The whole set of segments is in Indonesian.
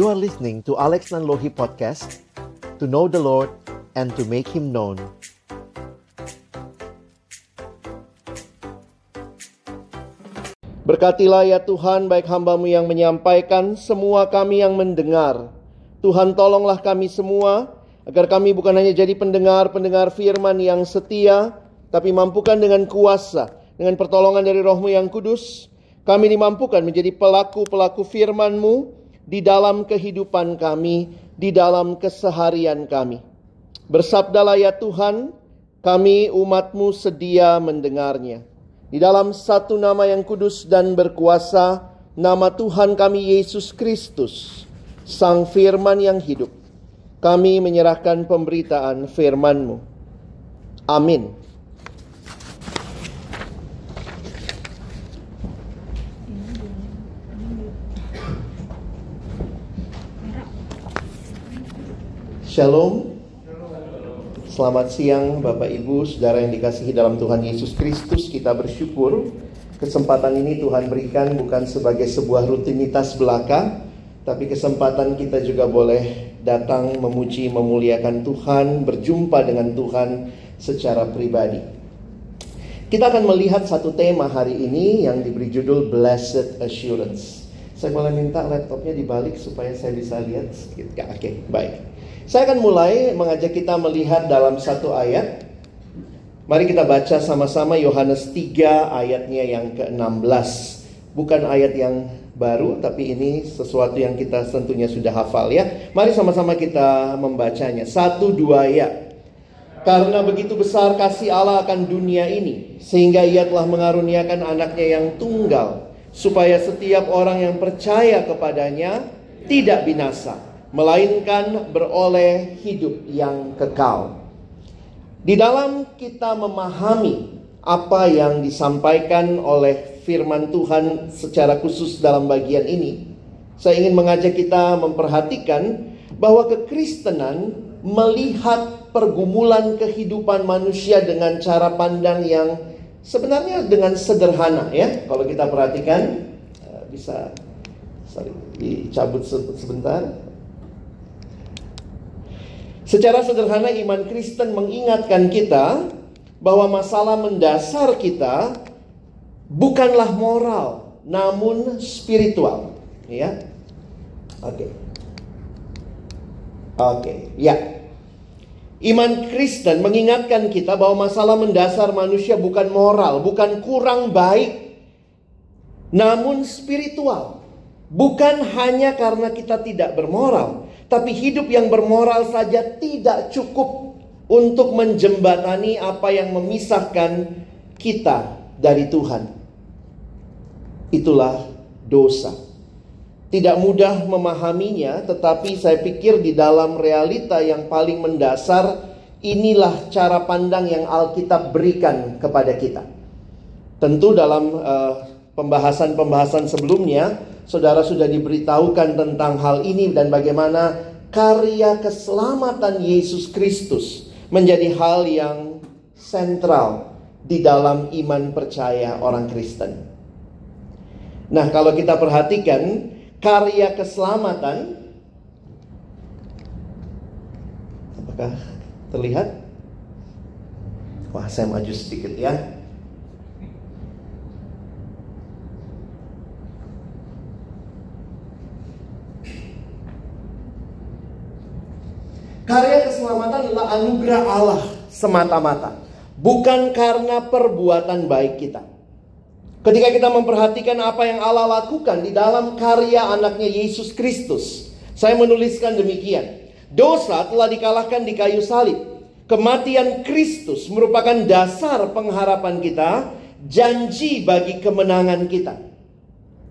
You are listening to Alex Nanlohi Podcast To know the Lord and to make Him known. Berkatilah ya Tuhan baik hambamu yang menyampaikan Semua kami yang mendengar. Tuhan tolonglah kami semua Agar kami bukan hanya jadi pendengar-pendengar firman yang setia Tapi mampukan dengan kuasa Dengan pertolongan dari rohmu yang kudus. Kami dimampukan menjadi pelaku-pelaku firman-Mu di dalam kehidupan kami, di dalam keseharian kami. Bersabdalah ya Tuhan, kami umat-Mu sedia mendengarnya. Di dalam satu nama yang kudus dan berkuasa, nama Tuhan kami Yesus Kristus, Sang Firman yang hidup. Kami menyerahkan pemberitaan firman-Mu. Amin. Shalom. Selamat siang Bapak Ibu, Saudara yang dikasihi dalam Tuhan Yesus Kristus. Kita bersyukur kesempatan ini Tuhan berikan bukan sebagai sebuah rutinitas belaka, tapi kesempatan kita juga boleh datang memuji memuliakan Tuhan, berjumpa dengan Tuhan secara pribadi. Kita akan melihat satu tema hari ini yang diberi judul Blessed Assurance. Saya boleh minta laptopnya dibalik supaya saya bisa lihat Oke, okay, baik. Saya akan mulai mengajak kita melihat dalam satu ayat. Mari kita baca sama-sama Yohanes 3 ayatnya yang ke-16. Bukan ayat yang baru, tapi ini sesuatu yang kita tentunya sudah hafal ya. Mari sama-sama kita membacanya. Satu dua ya. Karena begitu besar kasih Allah akan dunia ini, sehingga ia telah mengaruniakan anaknya yang tunggal, supaya setiap orang yang percaya kepadanya tidak binasa, melainkan beroleh hidup yang kekal. Di dalam kita memahami apa yang disampaikan oleh firman Tuhan secara khusus dalam bagian ini, saya ingin mengajak kita memperhatikan bahwa kekristenan melihat pergumulan kehidupan manusia dengan cara pandang yang sebenarnya dengan sederhana ya. Kalau kita perhatikan eh, bisa sorry, dicabut sebentar. Secara sederhana iman Kristen mengingatkan kita bahwa masalah mendasar kita bukanlah moral namun spiritual, ya. Oke. Okay. Oke, okay. ya. Iman Kristen mengingatkan kita bahwa masalah mendasar manusia bukan moral, bukan kurang baik, namun spiritual. Bukan hanya karena kita tidak bermoral, tapi hidup yang bermoral saja tidak cukup untuk menjembatani apa yang memisahkan kita dari Tuhan. Itulah dosa. Tidak mudah memahaminya, tetapi saya pikir di dalam realita yang paling mendasar, inilah cara pandang yang Alkitab berikan kepada kita. Tentu dalam uh, pembahasan-pembahasan sebelumnya, saudara sudah diberitahukan tentang hal ini dan bagaimana karya keselamatan Yesus Kristus menjadi hal yang sentral di dalam iman percaya orang Kristen. Nah, kalau kita perhatikan karya keselamatan apakah terlihat? Wah, saya maju sedikit ya. Karya keselamatan adalah anugerah Allah semata-mata, bukan karena perbuatan baik kita. Ketika kita memperhatikan apa yang Allah lakukan di dalam karya anaknya Yesus Kristus, saya menuliskan demikian. Dosa telah dikalahkan di kayu salib. Kematian Kristus merupakan dasar pengharapan kita, janji bagi kemenangan kita.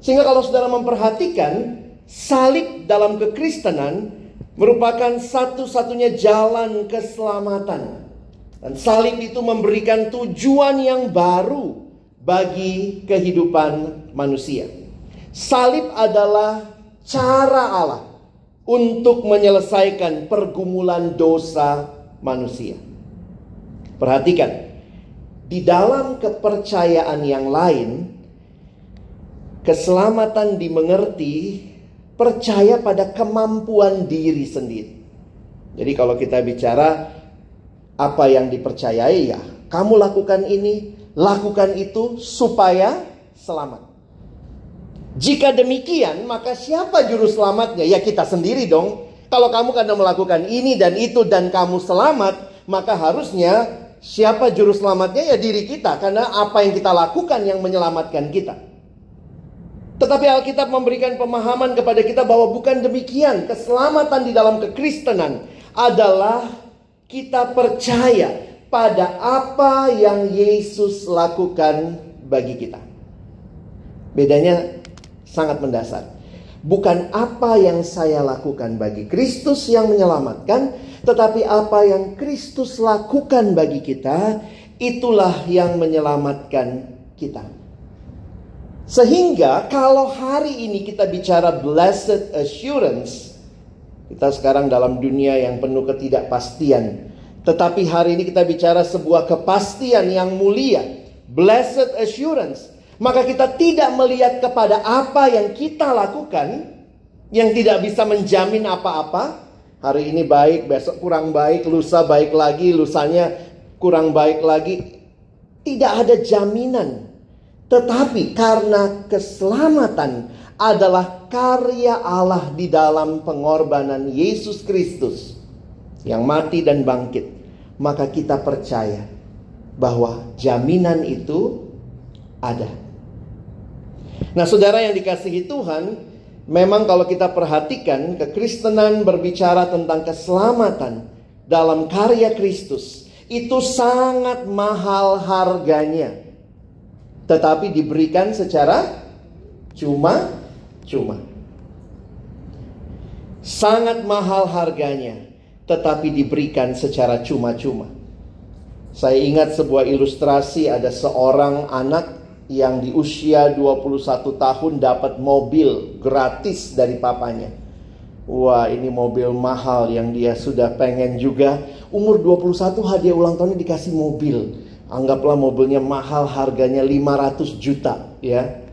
Sehingga kalau saudara memperhatikan salib dalam kekristenan merupakan satu-satunya jalan keselamatan. Dan salib itu memberikan tujuan yang baru bagi kehidupan manusia. Salib adalah cara Allah untuk menyelesaikan pergumulan dosa manusia. Perhatikan, di dalam kepercayaan yang lain, keselamatan dimengerti percaya pada kemampuan diri sendiri. Jadi kalau kita bicara apa yang dipercayai ya, kamu lakukan ini, lakukan itu supaya selamat. Jika demikian, maka siapa juru selamatnya? Ya kita sendiri dong. Kalau kamu karena melakukan ini dan itu dan kamu selamat, maka harusnya siapa juru selamatnya? Ya diri kita. Karena apa yang kita lakukan yang menyelamatkan kita. Tetapi Alkitab memberikan pemahaman kepada kita bahwa bukan demikian. Keselamatan di dalam kekristenan adalah kita percaya pada apa yang Yesus lakukan bagi kita. Bedanya sangat mendasar. Bukan apa yang saya lakukan bagi Kristus yang menyelamatkan, tetapi apa yang Kristus lakukan bagi kita, itulah yang menyelamatkan kita. Sehingga kalau hari ini kita bicara blessed assurance, kita sekarang dalam dunia yang penuh ketidakpastian. Tetapi hari ini kita bicara sebuah kepastian yang mulia. Blessed assurance maka kita tidak melihat kepada apa yang kita lakukan yang tidak bisa menjamin apa-apa. Hari ini baik, besok kurang baik, lusa baik lagi, lusanya kurang baik lagi. Tidak ada jaminan. Tetapi karena keselamatan adalah karya Allah di dalam pengorbanan Yesus Kristus yang mati dan bangkit, maka kita percaya bahwa jaminan itu ada. Nah, saudara yang dikasihi Tuhan, memang kalau kita perhatikan, kekristenan berbicara tentang keselamatan dalam karya Kristus itu sangat mahal harganya, tetapi diberikan secara cuma-cuma. Sangat mahal harganya, tetapi diberikan secara cuma-cuma. Saya ingat sebuah ilustrasi ada seorang anak yang di usia 21 tahun dapat mobil gratis dari papanya. Wah ini mobil mahal yang dia sudah pengen juga. Umur 21 hadiah ulang tahunnya dikasih mobil. Anggaplah mobilnya mahal harganya 500 juta ya.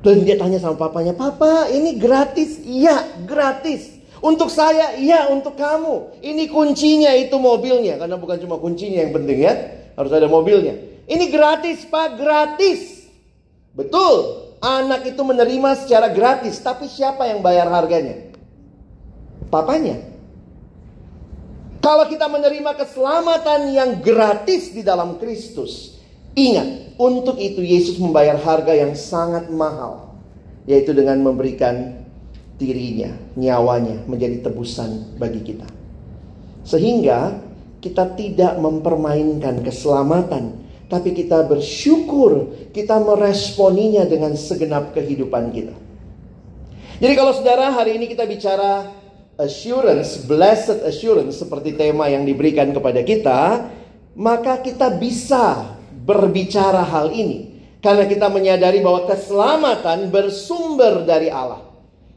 Dan dia tanya sama papanya, Papa ini gratis? Iya gratis. Untuk saya, iya untuk kamu. Ini kuncinya itu mobilnya. Karena bukan cuma kuncinya yang penting ya. Harus ada mobilnya. Ini gratis pak, gratis. Betul, anak itu menerima secara gratis. Tapi siapa yang bayar harganya? Papanya. Kalau kita menerima keselamatan yang gratis di dalam Kristus, ingat, untuk itu Yesus membayar harga yang sangat mahal, yaitu dengan memberikan dirinya, nyawanya menjadi tebusan bagi kita. Sehingga kita tidak mempermainkan keselamatan tapi kita bersyukur kita meresponinya dengan segenap kehidupan kita. Jadi kalau saudara hari ini kita bicara assurance, blessed assurance seperti tema yang diberikan kepada kita, maka kita bisa berbicara hal ini karena kita menyadari bahwa keselamatan bersumber dari Allah.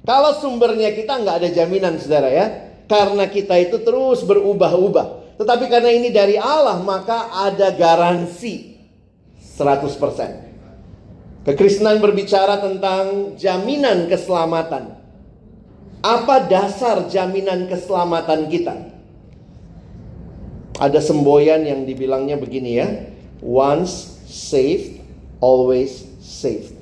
Kalau sumbernya kita nggak ada jaminan saudara ya, karena kita itu terus berubah-ubah. Tetapi karena ini dari Allah maka ada garansi 100%. Kekristenan berbicara tentang jaminan keselamatan. Apa dasar jaminan keselamatan kita? Ada semboyan yang dibilangnya begini ya. Once saved, always saved.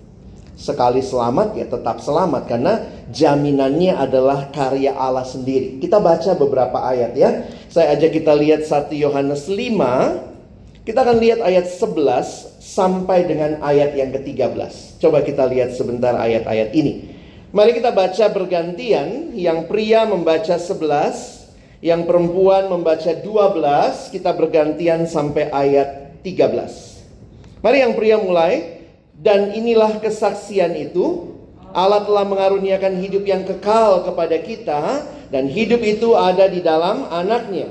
Sekali selamat ya tetap selamat karena jaminannya adalah karya Allah sendiri. Kita baca beberapa ayat ya. Saya ajak kita lihat 1 Yohanes 5. Kita akan lihat ayat 11 sampai dengan ayat yang ke-13. Coba kita lihat sebentar ayat-ayat ini. Mari kita baca bergantian. Yang pria membaca 11, yang perempuan membaca 12, kita bergantian sampai ayat 13. Mari yang pria mulai. Dan inilah kesaksian itu, Allah telah mengaruniakan hidup yang kekal kepada kita dan hidup itu ada di dalam anaknya.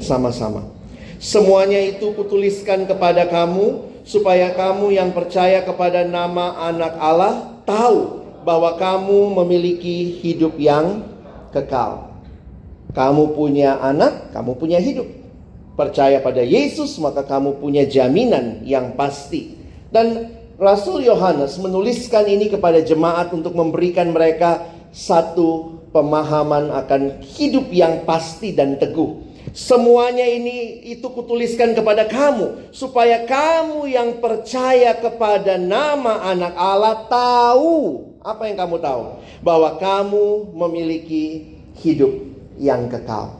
Sama-sama. Semuanya itu kutuliskan kepada kamu supaya kamu yang percaya kepada nama anak Allah tahu bahwa kamu memiliki hidup yang kekal. Kamu punya anak, kamu punya hidup. percaya pada Yesus, maka kamu punya jaminan yang pasti. Dan Rasul Yohanes menuliskan ini kepada jemaat untuk memberikan mereka satu pemahaman akan hidup yang pasti dan teguh. Semuanya ini itu kutuliskan kepada kamu supaya kamu yang percaya kepada nama anak Allah tahu apa yang kamu tahu bahwa kamu memiliki hidup yang kekal.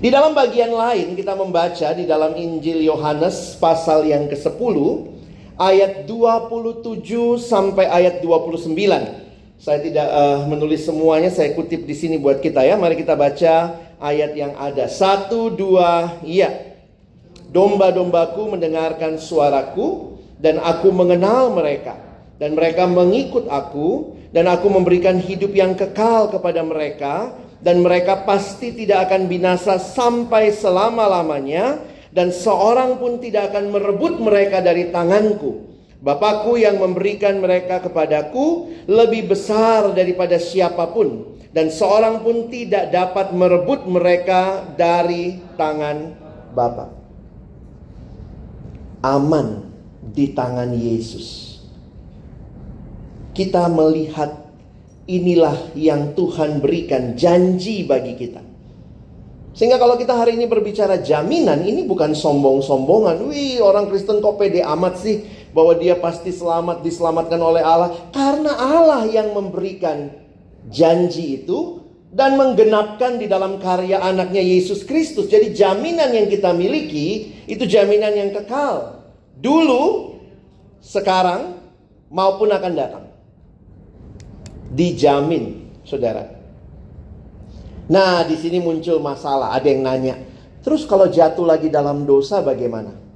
Di dalam bagian lain kita membaca di dalam Injil Yohanes pasal yang ke-10 ayat 27 sampai ayat 29. Saya tidak uh, menulis semuanya, saya kutip di sini buat kita ya. Mari kita baca ayat yang ada. Satu, dua, iya. Domba-dombaku mendengarkan suaraku dan aku mengenal mereka. Dan mereka mengikut aku dan aku memberikan hidup yang kekal kepada mereka dan mereka pasti tidak akan binasa sampai selama-lamanya dan seorang pun tidak akan merebut mereka dari tanganku. Bapakku yang memberikan mereka kepadaku lebih besar daripada siapa pun dan seorang pun tidak dapat merebut mereka dari tangan Bapa. Aman di tangan Yesus. Kita melihat inilah yang Tuhan berikan janji bagi kita. Sehingga kalau kita hari ini berbicara jaminan, ini bukan sombong-sombongan. Wih, orang Kristen kok pede amat sih bahwa dia pasti selamat, diselamatkan oleh Allah. Karena Allah yang memberikan janji itu dan menggenapkan di dalam karya anaknya Yesus Kristus. Jadi jaminan yang kita miliki itu jaminan yang kekal. Dulu, sekarang, maupun akan datang. Dijamin, saudara. Nah, di sini muncul masalah. Ada yang nanya, terus kalau jatuh lagi dalam dosa bagaimana?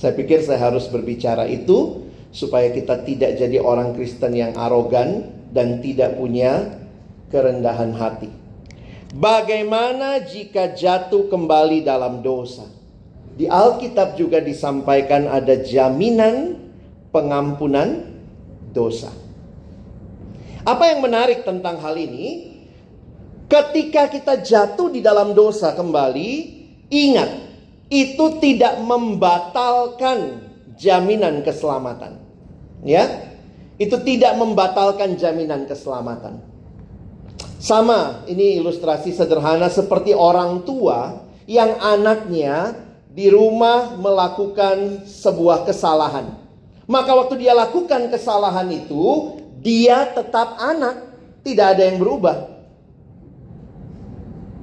Saya pikir saya harus berbicara itu supaya kita tidak jadi orang Kristen yang arogan dan tidak punya kerendahan hati. Bagaimana jika jatuh kembali dalam dosa? Di Alkitab juga disampaikan ada jaminan pengampunan dosa. Apa yang menarik tentang hal ini? Ketika kita jatuh di dalam dosa kembali, ingat, itu tidak membatalkan jaminan keselamatan. Ya. Itu tidak membatalkan jaminan keselamatan. Sama, ini ilustrasi sederhana seperti orang tua yang anaknya di rumah melakukan sebuah kesalahan. Maka waktu dia lakukan kesalahan itu, dia tetap anak, tidak ada yang berubah.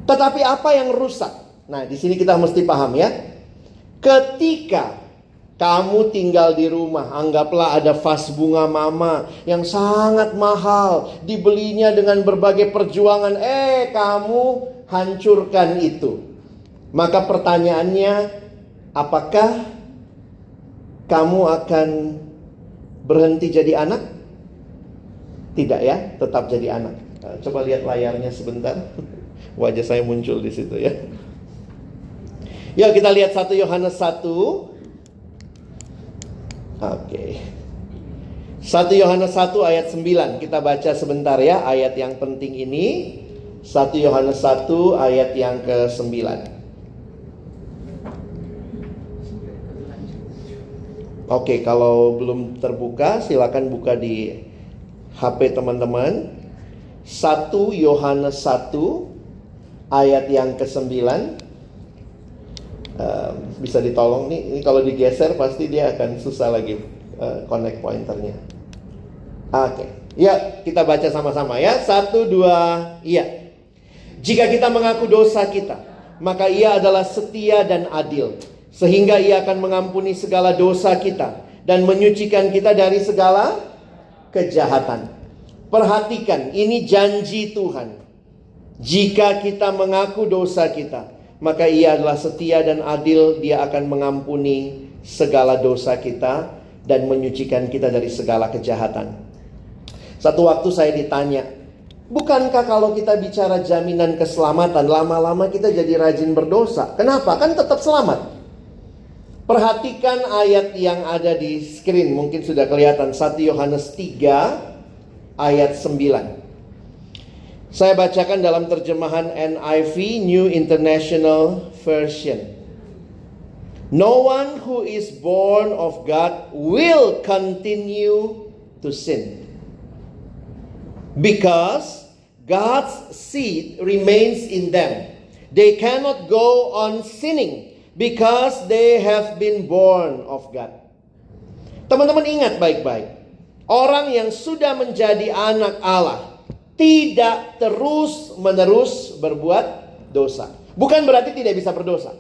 Tetapi apa yang rusak? Nah, di sini kita mesti paham ya. Ketika kamu tinggal di rumah, anggaplah ada vas bunga mama yang sangat mahal, dibelinya dengan berbagai perjuangan, eh kamu hancurkan itu. Maka pertanyaannya, apakah kamu akan berhenti jadi anak? Tidak ya, tetap jadi anak. Coba lihat layarnya sebentar. Wajah saya muncul di situ ya. Yuk kita lihat 1 Yohanes 1. Oke. Okay. 1 Yohanes 1 ayat 9 kita baca sebentar ya ayat yang penting ini 1 Yohanes 1 ayat yang ke-9 Oke kalau belum terbuka silakan buka di HP teman-teman 1 Yohanes 1 ayat yang ke-9 bisa ditolong nih ini kalau digeser pasti dia akan susah lagi uh, connect pointernya. Oke okay. ya kita baca sama-sama ya. Satu dua iya. Jika kita mengaku dosa kita maka ia adalah setia dan adil sehingga ia akan mengampuni segala dosa kita dan menyucikan kita dari segala kejahatan. Perhatikan ini janji Tuhan. Jika kita mengaku dosa kita, maka ia adalah setia dan adil, dia akan mengampuni segala dosa kita dan menyucikan kita dari segala kejahatan. Satu waktu saya ditanya, bukankah kalau kita bicara jaminan keselamatan, lama-lama kita jadi rajin berdosa? Kenapa? Kan tetap selamat. Perhatikan ayat yang ada di screen, mungkin sudah kelihatan 1 Yohanes 3 ayat 9. Saya bacakan dalam terjemahan NIV New International Version. No one who is born of God will continue to sin. Because God's seed remains in them. They cannot go on sinning because they have been born of God. Teman-teman ingat baik-baik. Orang yang sudah menjadi anak Allah tidak terus-menerus berbuat dosa. Bukan berarti tidak bisa berdosa.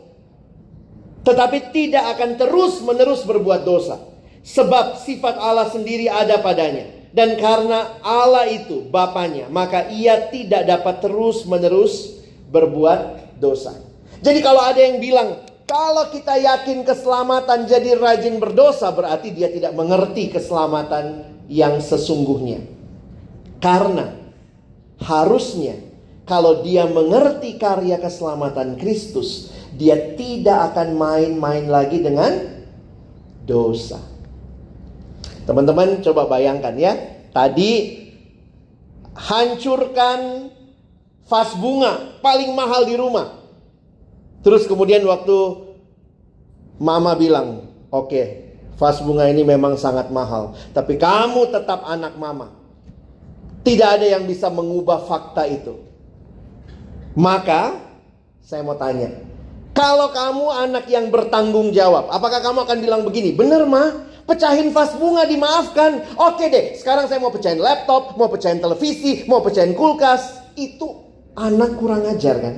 Tetapi tidak akan terus-menerus berbuat dosa. Sebab sifat Allah sendiri ada padanya. Dan karena Allah itu Bapaknya, maka ia tidak dapat terus-menerus berbuat dosa. Jadi kalau ada yang bilang, kalau kita yakin keselamatan jadi rajin berdosa, berarti dia tidak mengerti keselamatan yang sesungguhnya. Karena Harusnya kalau dia mengerti karya keselamatan Kristus, dia tidak akan main-main lagi dengan dosa. Teman-teman coba bayangkan ya, tadi hancurkan vas bunga paling mahal di rumah. Terus kemudian waktu mama bilang, "Oke, okay, vas bunga ini memang sangat mahal, tapi kamu tetap anak mama. Tidak ada yang bisa mengubah fakta itu. Maka saya mau tanya, kalau kamu anak yang bertanggung jawab, apakah kamu akan bilang begini? Bener mah, pecahin vas bunga dimaafkan. Oke deh, sekarang saya mau pecahin laptop, mau pecahin televisi, mau pecahin kulkas. Itu anak kurang ajar kan?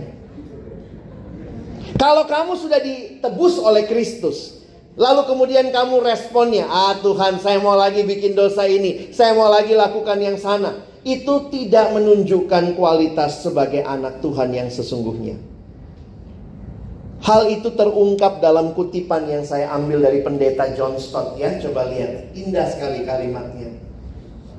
Kalau kamu sudah ditebus oleh Kristus, lalu kemudian kamu responnya, ah Tuhan saya mau lagi bikin dosa ini, saya mau lagi lakukan yang sana itu tidak menunjukkan kualitas sebagai anak Tuhan yang sesungguhnya. Hal itu terungkap dalam kutipan yang saya ambil dari pendeta John Stott ya. Coba lihat, indah sekali kalimatnya.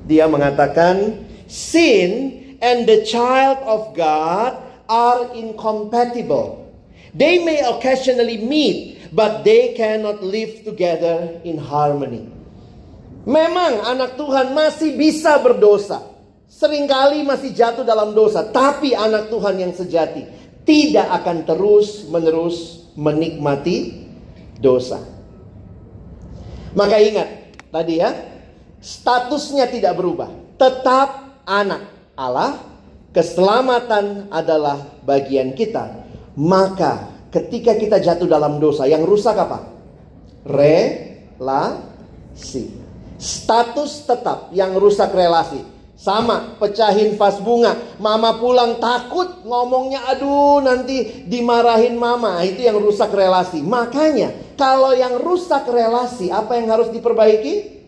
Dia mengatakan, sin and the child of God are incompatible. They may occasionally meet, but they cannot live together in harmony. Memang anak Tuhan masih bisa berdosa. Seringkali masih jatuh dalam dosa, tapi anak Tuhan yang sejati tidak akan terus-menerus menikmati dosa. Maka ingat tadi ya, statusnya tidak berubah, tetap anak Allah, keselamatan adalah bagian kita. Maka ketika kita jatuh dalam dosa, yang rusak apa? Relasi. Status tetap yang rusak relasi. Sama, pecahin vas bunga. Mama pulang takut ngomongnya, aduh nanti dimarahin mama. Itu yang rusak relasi. Makanya, kalau yang rusak relasi, apa yang harus diperbaiki?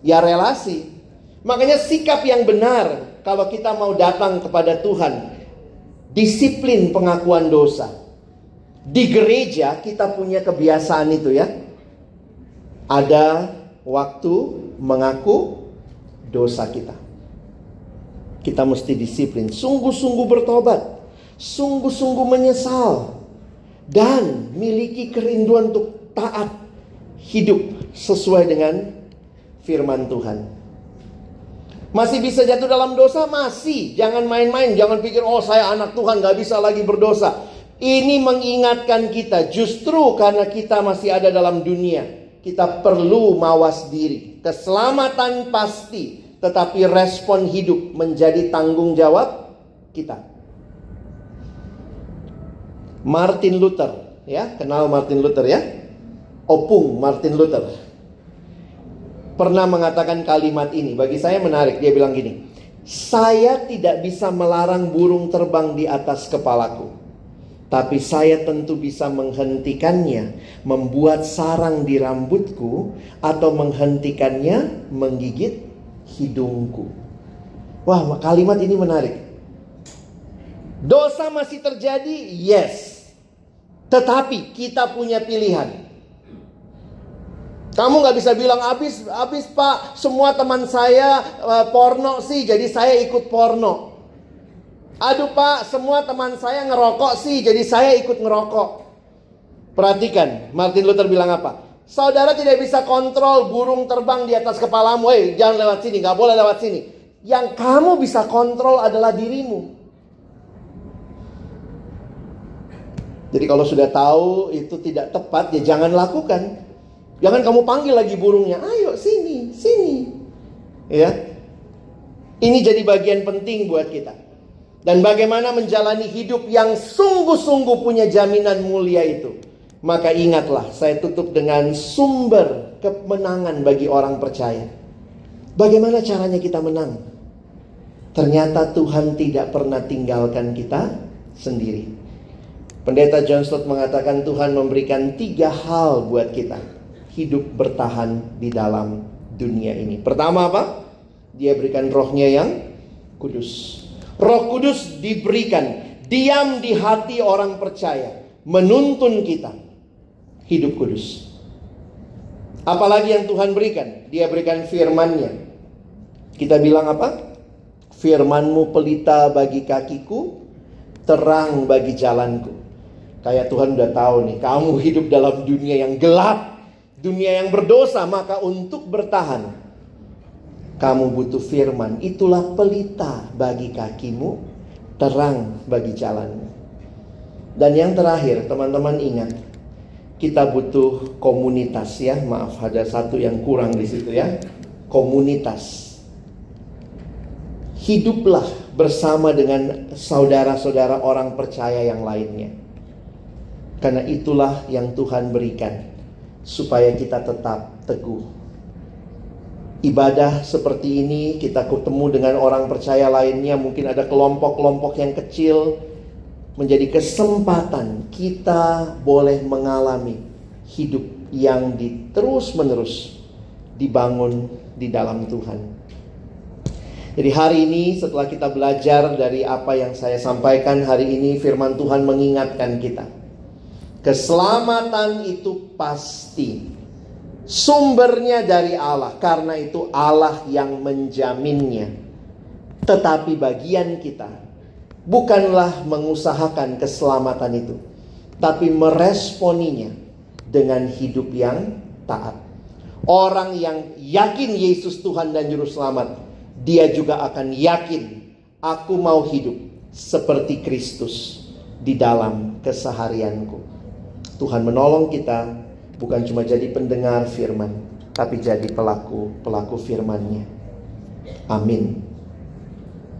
Ya relasi. Makanya sikap yang benar kalau kita mau datang kepada Tuhan. Disiplin pengakuan dosa. Di gereja kita punya kebiasaan itu ya. Ada waktu mengaku dosa kita. Kita mesti disiplin, sungguh-sungguh bertobat, sungguh-sungguh menyesal, dan miliki kerinduan untuk taat hidup sesuai dengan firman Tuhan. Masih bisa jatuh dalam dosa? Masih. Jangan main-main. Jangan pikir, oh saya anak Tuhan gak bisa lagi berdosa. Ini mengingatkan kita justru karena kita masih ada dalam dunia. Kita perlu mawas diri. Keselamatan pasti tetapi respon hidup menjadi tanggung jawab kita. Martin Luther, ya, kenal Martin Luther ya? Opung Martin Luther. Pernah mengatakan kalimat ini, bagi saya menarik. Dia bilang gini, "Saya tidak bisa melarang burung terbang di atas kepalaku, tapi saya tentu bisa menghentikannya, membuat sarang di rambutku, atau menghentikannya menggigit hidungku. Wah, kalimat ini menarik. Dosa masih terjadi? Yes. Tetapi kita punya pilihan. Kamu nggak bisa bilang habis, habis pak, semua teman saya uh, porno sih, jadi saya ikut porno. Aduh pak, semua teman saya ngerokok sih, jadi saya ikut ngerokok. Perhatikan, Martin Luther bilang apa? Saudara tidak bisa kontrol burung terbang di atas kepalamu. Hei, jangan lewat sini. Gak boleh lewat sini. Yang kamu bisa kontrol adalah dirimu. Jadi kalau sudah tahu itu tidak tepat, ya jangan lakukan. Jangan kamu panggil lagi burungnya. Ayo sini, sini. Ya. Ini jadi bagian penting buat kita. Dan bagaimana menjalani hidup yang sungguh-sungguh punya jaminan mulia itu. Maka ingatlah, saya tutup dengan sumber kemenangan bagi orang percaya. Bagaimana caranya kita menang? Ternyata Tuhan tidak pernah tinggalkan kita sendiri. Pendeta John Stott mengatakan Tuhan memberikan tiga hal buat kita hidup bertahan di dalam dunia ini. Pertama apa? Dia berikan rohnya yang kudus. Roh kudus diberikan diam di hati orang percaya, menuntun kita hidup kudus. Apalagi yang Tuhan berikan? Dia berikan firman-Nya. Kita bilang apa? Firmanmu pelita bagi kakiku, terang bagi jalanku. Kayak Tuhan udah tahu nih, kamu hidup dalam dunia yang gelap, dunia yang berdosa, maka untuk bertahan, kamu butuh firman. Itulah pelita bagi kakimu, terang bagi jalanmu. Dan yang terakhir, teman-teman ingat, kita butuh komunitas ya. Maaf, ada satu yang kurang di situ ya. Komunitas hiduplah bersama dengan saudara-saudara orang percaya yang lainnya. Karena itulah yang Tuhan berikan supaya kita tetap teguh. Ibadah seperti ini kita ketemu dengan orang percaya lainnya, mungkin ada kelompok-kelompok yang kecil menjadi kesempatan kita boleh mengalami hidup yang terus-menerus dibangun di dalam Tuhan. Jadi hari ini setelah kita belajar dari apa yang saya sampaikan hari ini firman Tuhan mengingatkan kita. Keselamatan itu pasti sumbernya dari Allah karena itu Allah yang menjaminnya. Tetapi bagian kita bukanlah mengusahakan keselamatan itu, tapi meresponinya dengan hidup yang taat. Orang yang yakin Yesus Tuhan dan Juru Selamat dia juga akan yakin aku mau hidup seperti Kristus di dalam keseharianku. Tuhan menolong kita bukan cuma jadi pendengar firman, tapi jadi pelaku-pelaku firman-Nya. Amin.